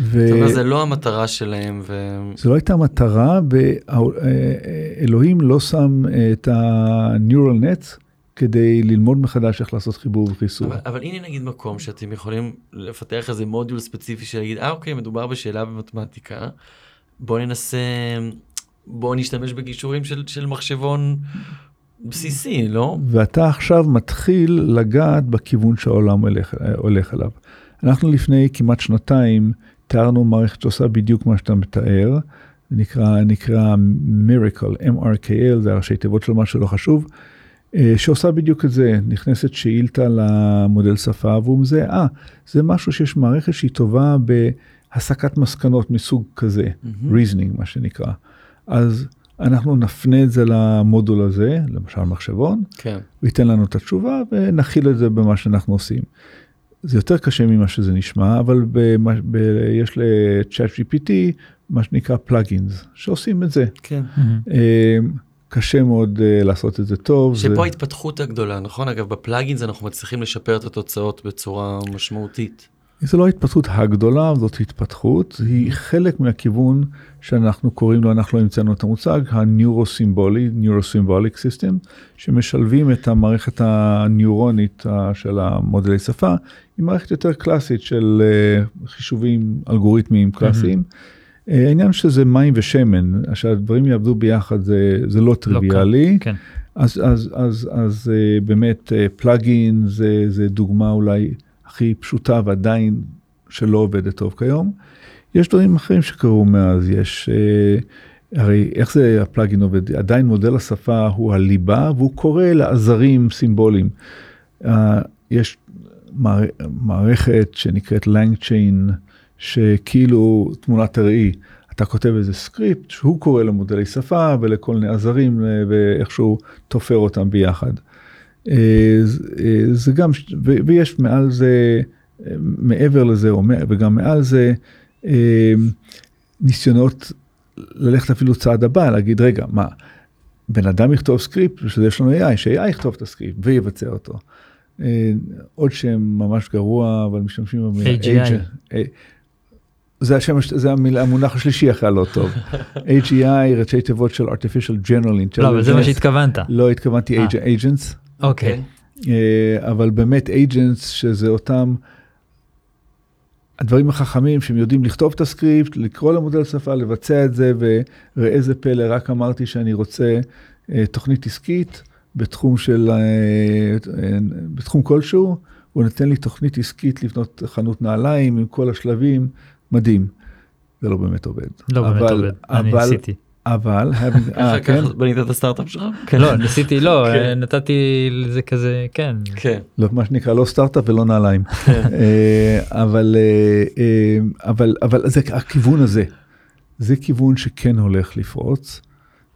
Speaker 4: ו...
Speaker 3: זאת אומרת, זה לא המטרה שלהם, ו...
Speaker 4: זו לא הייתה מטרה, ואלוהים לא שם את ה-neural nets כדי ללמוד מחדש איך לעשות חיבור וחיסור.
Speaker 3: אבל, אבל הנה נגיד מקום שאתם יכולים לפתח איזה מודיול ספציפי שלהגיד, אה אוקיי, מדובר בשאלה במתמטיקה, בוא ננסה, בוא נשתמש בגישורים של, של מחשבון בסיסי, לא?
Speaker 4: ואתה עכשיו מתחיל לגעת בכיוון שהעולם הולך, הולך אליו. אנחנו לפני כמעט שנתיים תיארנו מערכת שעושה בדיוק מה שאתה מתאר, נקרא, נקרא Miracle, MRKL, זה הראשי תיבות של מה שלא חשוב, אה, שעושה בדיוק את זה, נכנסת שאילתה למודל שפה והוא מזהה, אה, זה משהו שיש מערכת שהיא טובה בהסקת מסקנות מסוג כזה, mm-hmm. reasoning מה שנקרא. אז אנחנו נפנה את זה למודול הזה, למשל מחשבון,
Speaker 3: כן.
Speaker 4: וייתן לנו את התשובה ונכיל את זה במה שאנחנו עושים. זה יותר קשה ממה שזה נשמע, אבל במה, ב, יש ל-chat GPT מה שנקרא פלאגינס, שעושים את זה.
Speaker 3: כן.
Speaker 4: אה, קשה מאוד uh, לעשות את זה טוב.
Speaker 3: שפה
Speaker 4: זה...
Speaker 3: ההתפתחות הגדולה, נכון? אגב, בפלאגינס אנחנו מצליחים לשפר את התוצאות בצורה משמעותית.
Speaker 4: זה לא ההתפתחות הגדולה, זאת התפתחות, היא חלק מהכיוון שאנחנו קוראים לו, אנחנו לא המצאנו את המושג, ה-Neurosymbolic, Neurosymbolic System, שמשלבים את המערכת הניורונית של המודלי שפה, עם מערכת יותר קלאסית של uh, חישובים אלגוריתמיים קלאסיים. Mm-hmm. העניין שזה מים ושמן, שהדברים יעבדו ביחד זה, זה לא טריוויאלי.
Speaker 1: לא כן.
Speaker 4: אז, אז, אז, אז uh, באמת פלאגין זה, זה דוגמה אולי הכי פשוטה ועדיין שלא עובדת טוב כיום. יש דברים אחרים שקרו מאז, יש, uh, הרי איך זה הפלאגין עובד? עדיין מודל השפה הוא הליבה והוא קורא לעזרים סימבוליים. Uh, יש מער, מערכת שנקראת LangChain, שכאילו תמונת הראי, אתה כותב איזה סקריפט שהוא קורא למודלי שפה ולכל מיני עזרים ואיכשהו תופר אותם ביחד. זה גם, ויש מעל זה, מעבר לזה, וגם מעל זה, ניסיונות ללכת אפילו צעד הבא, להגיד, רגע, מה, בן אדם יכתוב סקריפט, ושזה יש לנו AI, ש-AI יכתוב את הסקריפט ויבצע אותו. עוד שם ממש גרוע, אבל משתמשים
Speaker 1: במילה AGI.
Speaker 4: זה השם, זה המילה, המונח השלישי אחרי הלא טוב. AGI, ראשי תיבות של artificial general intelligence.
Speaker 1: לא, אבל זה מה שהתכוונת.
Speaker 4: לא התכוונתי agents.
Speaker 1: אוקיי.
Speaker 4: אבל באמת agents שזה אותם הדברים החכמים שהם יודעים לכתוב את הסקריפט, לקרוא למודל שפה, לבצע את זה, וראה איזה פלא, רק אמרתי שאני רוצה תוכנית עסקית בתחום של, בתחום כלשהו, הוא נותן לי תוכנית עסקית לבנות חנות נעליים עם כל השלבים. מדהים. זה לא באמת עובד.
Speaker 1: לא באמת עובד, אני ניסיתי.
Speaker 4: אבל,
Speaker 3: אה, כן? בנית את הסטארט-אפ שלך?
Speaker 1: כן, לא, ניסיתי, לא, נתתי לזה כזה, כן.
Speaker 3: כן.
Speaker 4: לא, מה שנקרא, לא סטארט-אפ ולא נעליים. אבל, אבל, אבל זה הכיוון הזה. זה כיוון שכן הולך לפרוץ.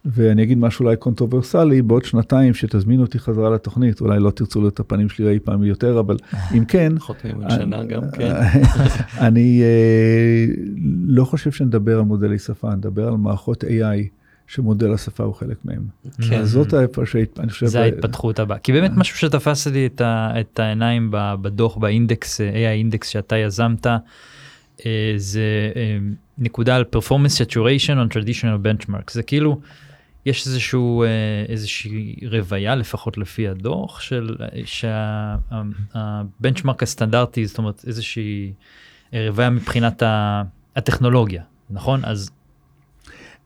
Speaker 4: ואני אגיד משהו אולי קונטרוברסלי, בעוד שנתיים שתזמינו אותי חזרה לתוכנית, אולי לא תרצו לראות את הפנים שלי אי פעם יותר, אבל אם כן,
Speaker 3: שנה גם כן.
Speaker 4: אני לא חושב שנדבר על מודלי שפה, נדבר על מערכות AI. שמודל השפה הוא חלק מהם.
Speaker 1: כן.
Speaker 4: זאת האיפה שאני חושב...
Speaker 1: זה ההתפתחות הבאה. כי באמת משהו שתפס לי את העיניים בדוח, באינדקס, AI אינדקס שאתה יזמת, זה נקודה על performance saturation on traditional benchmarks. זה כאילו, יש איזשהו, איזושהי רוויה, לפחות לפי הדוח, של שהבנצ'מרק הסטנדרטי, זאת אומרת איזושהי רוויה מבחינת הטכנולוגיה, נכון? אז...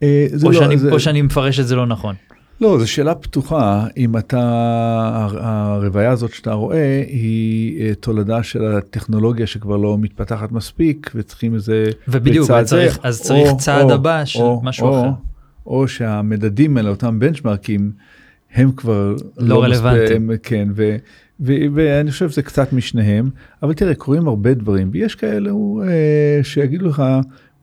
Speaker 1: או, לא, שאני, זה... או שאני מפרש את זה לא נכון.
Speaker 4: לא, זו שאלה פתוחה, אם אתה, הרוויה הזאת שאתה רואה היא תולדה של הטכנולוגיה שכבר לא מתפתחת מספיק וצריכים איזה...
Speaker 1: ובדיוק, צריך, אז צריך או, צעד או, הבא של או, משהו או, אחר.
Speaker 4: או שהמדדים האלה, אותם בנצ'מרקים, הם כבר
Speaker 1: לא, לא רלוונטיים.
Speaker 4: כן, ו, ו, ואני חושב שזה קצת משניהם, אבל תראה, קורים הרבה דברים, ויש כאלה אה, שיגידו לך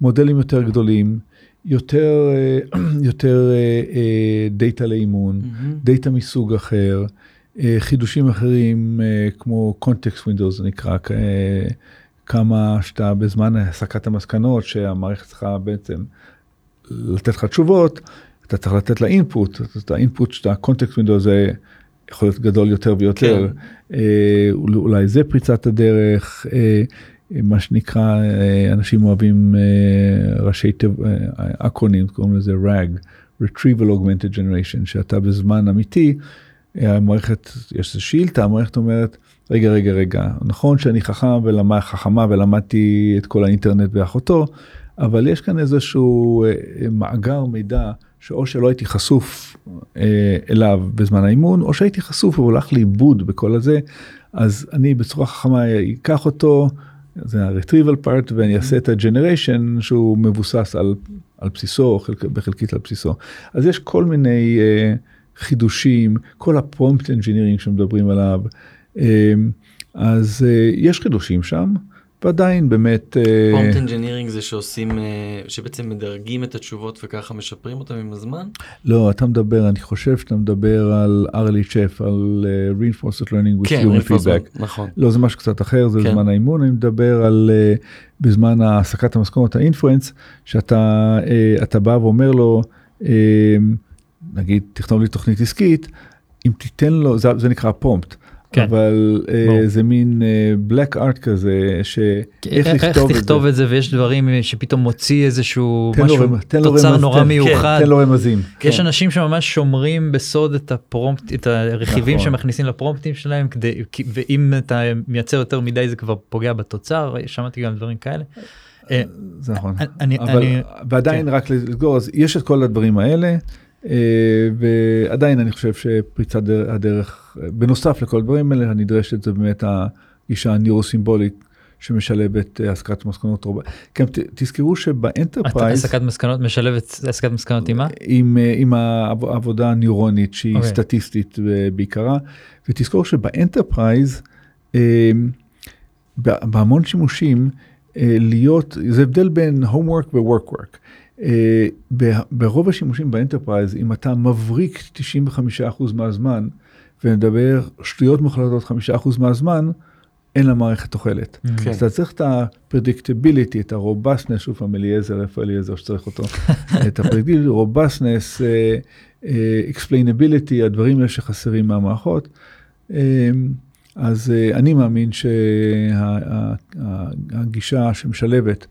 Speaker 4: מודלים יותר גדולים, יותר, אה, יותר אה, דאטה לאימון, mm-hmm. דאטה מסוג אחר, אה, חידושים אחרים כמו context windows זה נקרא, כמה שאתה בזמן הסקת המסקנות שהמערכת צריכה בעצם לתת לך תשובות, אתה צריך לתת לה אינפוט, את האינפוט שאתה context windows זה יכול להיות גדול יותר ויותר, כן. אולי זה פריצת הדרך. מה שנקרא, אנשים אוהבים ראשי אקרונים, קוראים לזה RAG, Retrieval Augmented Generation, שאתה בזמן אמיתי המערכת, יש איזה שאילתה, המערכת אומרת, רגע, רגע, רגע, נכון שאני חכם ולמד, חכמה ולמדתי את כל האינטרנט באחותו, אבל יש כאן איזשהו אה, מאגר מידע שאו שלא הייתי חשוף אה, אליו בזמן האימון, או שהייתי חשוף והוא הלך לאיבוד בכל הזה, אז אני בצורה חכמה אקח אותו, זה ה-retrieval part, ואני אעשה את ה-generation שהוא מבוסס על, על בסיסו, חלק, בחלקית על בסיסו. אז יש כל מיני אה, חידושים, כל ה-prompt engineering שמדברים עליו, אז יש חידושים שם. ועדיין באמת
Speaker 3: prompt engineering זה שעושים אה, שבעצם מדרגים את התשובות וככה משפרים אותם עם הזמן
Speaker 4: לא אתה מדבר אני חושב שאתה מדבר על צ'ף על uh, reinforced learning with
Speaker 3: כן,
Speaker 4: human
Speaker 3: reinforcement,
Speaker 4: feedback
Speaker 3: נכון
Speaker 4: לא זה משהו קצת אחר זה
Speaker 3: כן.
Speaker 4: זמן האימון אני מדבר על בזמן העסקת המשכורת האינפלואנס שאתה אתה בא ואומר לו נגיד תכתוב לי תוכנית עסקית אם תיתן לו זה, נקרא פומפט.
Speaker 1: כן.
Speaker 4: אבל uh. זה מין בלק uh, ארט כזה שאיך
Speaker 1: איך
Speaker 4: לכתוב את זה.
Speaker 1: תכתוב את זה ויש דברים שפתאום מוציא איזשהו משהו
Speaker 4: לו
Speaker 1: תוצר
Speaker 4: רמז-
Speaker 1: נורא
Speaker 4: תן-
Speaker 1: מיוחד.
Speaker 4: תן לו רמזים.
Speaker 1: יש
Speaker 3: כן.
Speaker 1: אנשים שממש שומרים בסוד את הפרומפט את הרכיבים
Speaker 4: נכון.
Speaker 1: שמכניסים לפרומפטים שלהם כדי ואם אתה מייצר יותר מדי זה כבר פוגע בתוצר שמעתי גם דברים כאלה. אה,
Speaker 4: זה נכון.
Speaker 1: אני-
Speaker 4: אבל
Speaker 1: אני-
Speaker 4: ועדיין
Speaker 1: כן.
Speaker 4: רק לסגור אז יש את כל הדברים האלה אה, ועדיין אני חושב שפריצת דר- הדרך בנוסף לכל הדברים האלה הנדרשת זה באמת הגישה הניורוסימבולית שמשלבת אה, הסקת מסקנות רוב. כן, תזכרו שב-enterprise
Speaker 1: הסקת מסקנות משלבת הסקת מסקנות עם מה?
Speaker 4: עם, אה, עם העב- העבודה הניורונית שהיא
Speaker 1: אוקיי.
Speaker 4: סטטיסטית אה, בעיקרה ותזכור שב-enterprise אה, בהמון שימושים אה, להיות זה הבדל בין homework ו-work work. אה, ב- ברוב השימושים ב-enterprise אם אתה מבריק 95% מהזמן ומדבר שטויות מוחלטות 5% מהזמן אין למערכת תוחלת.
Speaker 3: כן.
Speaker 4: אז אתה צריך את ה-predictability, את ה-robustness, שוב פעם אליעזר, איפה אליעזר שצריך אותו? את ה-predictability, robustness, אה, אה, explainability, הדברים האלה שחסרים מהמערכות. אה, אז אה, אני מאמין שהגישה שמשלבת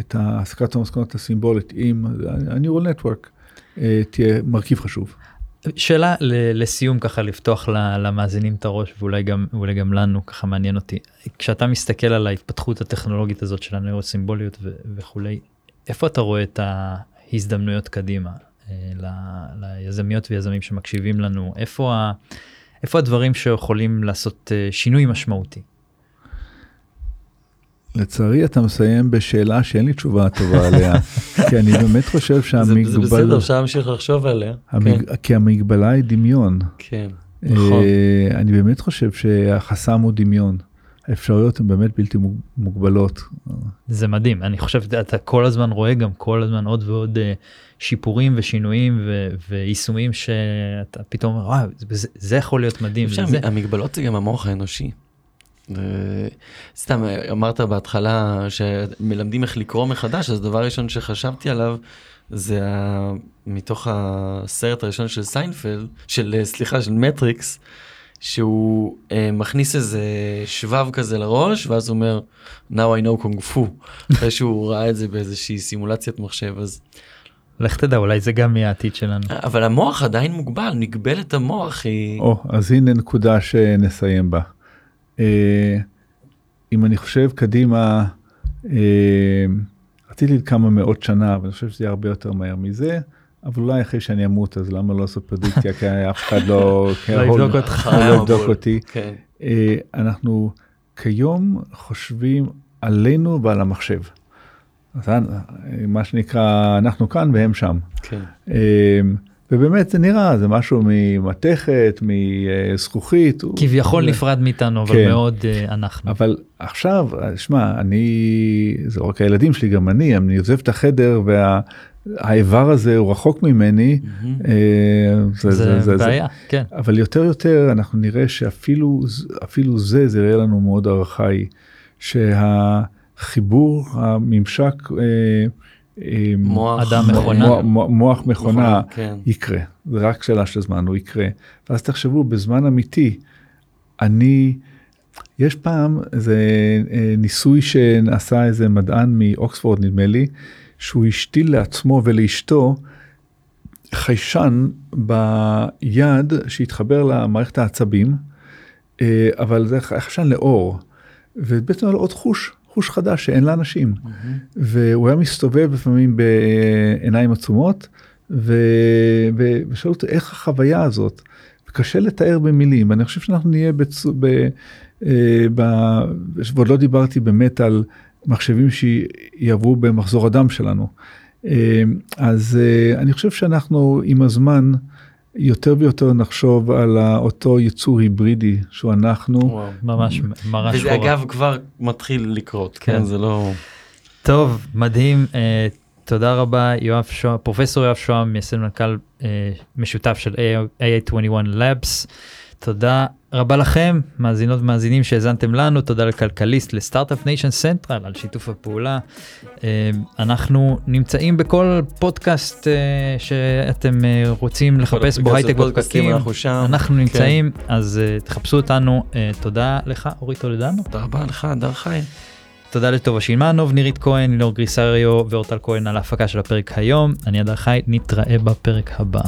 Speaker 4: את העסקת המסקנות הסימבולית עם ה-neural network אה, תהיה מרכיב חשוב.
Speaker 1: שאלה לסיום ככה לפתוח למאזינים את הראש ואולי גם ואולי גם לנו ככה מעניין אותי כשאתה מסתכל על ההתפתחות הטכנולוגית הזאת של הנאוסימבוליות ו- וכולי איפה אתה רואה את ההזדמנויות קדימה אה, ל- ליזמיות ויזמים שמקשיבים לנו איפה ה- איפה הדברים שיכולים לעשות אה, שינוי משמעותי.
Speaker 4: לצערי אתה מסיים בשאלה שאין לי תשובה טובה עליה, כי אני באמת חושב
Speaker 3: זה, זה בסדר
Speaker 4: שהמגבלה,
Speaker 3: אפשר להמשיך לחשוב עליה
Speaker 4: המג... כי המגבלה היא דמיון.
Speaker 3: כן, כן נכון
Speaker 4: אה, אני באמת חושב שהחסם הוא דמיון. האפשרויות הן באמת בלתי מוג- מוגבלות.
Speaker 1: זה מדהים אני חושב אתה כל הזמן רואה גם כל הזמן עוד ועוד אה, שיפורים ושינויים ו- ויישומים שאתה פתאום אומר "וואו, זה, זה יכול להיות מדהים.
Speaker 3: אפשר,
Speaker 1: זה,
Speaker 3: המגבלות זה גם המוח האנושי. סתם אמרת בהתחלה שמלמדים איך לקרוא מחדש אז דבר ראשון שחשבתי עליו זה. מתוך הסרט הראשון של סיינפלד של סליחה של מטריקס שהוא אה, מכניס איזה שבב כזה לראש ואז הוא אומר now I know kung fu אחרי שהוא ראה את זה באיזושהי סימולציית מחשב אז
Speaker 1: לך תדע אולי זה גם יהיה העתיד שלנו.
Speaker 3: אבל המוח עדיין מוגבל מגבלת המוח היא
Speaker 4: או, אז הנה נקודה שנסיים בה. אה, אם אני חושב קדימה, אה, רציתי כמה מאות שנה, אבל אני חושב שזה יהיה הרבה יותר מהר מזה, אבל אולי אחרי שאני אמות, אז למה לא לעשות פרדיקציה, כי אף אחד לא...
Speaker 1: לא יבדוק אותך.
Speaker 4: לא יבדוק אותי.
Speaker 3: כן.
Speaker 4: אה, אנחנו כיום חושבים עלינו ועל המחשב. אה, מה שנקרא, אנחנו כאן והם שם.
Speaker 3: כן.
Speaker 4: אה, ובאמת זה נראה, זה משהו ממתכת, מזכוכית.
Speaker 1: כביכול
Speaker 4: זה-
Speaker 1: נפרד מאיתנו אבל
Speaker 4: כן.
Speaker 1: מאוד אה, אנחנו.
Speaker 4: אבל עכשיו, שמע, אני, זה לא רק הילדים שלי, גם אני, אני עוזב את החדר והאיבר הזה הוא רחוק ממני.
Speaker 3: מהמם.
Speaker 4: אה,
Speaker 1: זה בעיה כן.
Speaker 4: אבל יותר יותר אנחנו נראה שאפילו אפילו זה זה יראה לנו מאוד ארכאי שהחיבור הממשק אה, אה,
Speaker 3: מוח
Speaker 1: אדם מכונה.
Speaker 4: מוח, מוח, מוח מכונה
Speaker 3: כן.
Speaker 4: יקרה זה רק שאלה של זמן הוא יקרה ואז תחשבו בזמן אמיתי אני יש פעם איזה אה, ניסוי שנעשה איזה מדען מאוקספורד נדמה לי שהוא השתיל לעצמו ולאשתו חיישן ביד שהתחבר למערכת העצבים, אה, אבל זה חיישן לאור, ובעצם היה לו עוד חוש, חוש חדש שאין לאנשים. והוא היה מסתובב לפעמים בעיניים עצומות, ו- ו- ושאלו אותו איך החוויה הזאת. קשה לתאר במילים, אני חושב שאנחנו נהיה בצ... ב... אה, ב... ועוד לא דיברתי באמת על מחשבים שיעברו במחזור הדם שלנו. אה, אז אה, אני חושב שאנחנו עם הזמן יותר ויותר נחשוב על אותו יצור היברידי שהוא אנחנו.
Speaker 3: וואו.
Speaker 1: ממש ממש
Speaker 3: וזה אגב כבר מתחיל לקרות,
Speaker 1: כן.
Speaker 3: כן, זה לא...
Speaker 1: טוב מדהים אה, תודה רבה יואב שוהם פרופסור יואב שוהם מייסד מנכ"ל אה, משותף של AI21 Labs. תודה רבה לכם מאזינות ומאזינים שהאזנתם לנו תודה לכלכליסט ל-Start-Up Nation Central על שיתוף הפעולה. אה, אנחנו נמצאים בכל פודקאסט אה, שאתם אה, רוצים לחפש בו הייטק
Speaker 3: פודקאסטים,
Speaker 1: בפקקים
Speaker 3: אנחנו שם.
Speaker 1: אנחנו
Speaker 3: כן.
Speaker 1: נמצאים אז אה, תחפשו אותנו תודה לך אורי טולדנו.
Speaker 3: תודה רבה לך, דר חי.
Speaker 1: תודה לטובה שילמנוב, נירית כהן, לינור גריסריו ואורטל כהן על ההפקה של הפרק היום. אני אדר חי, נתראה בפרק הבא.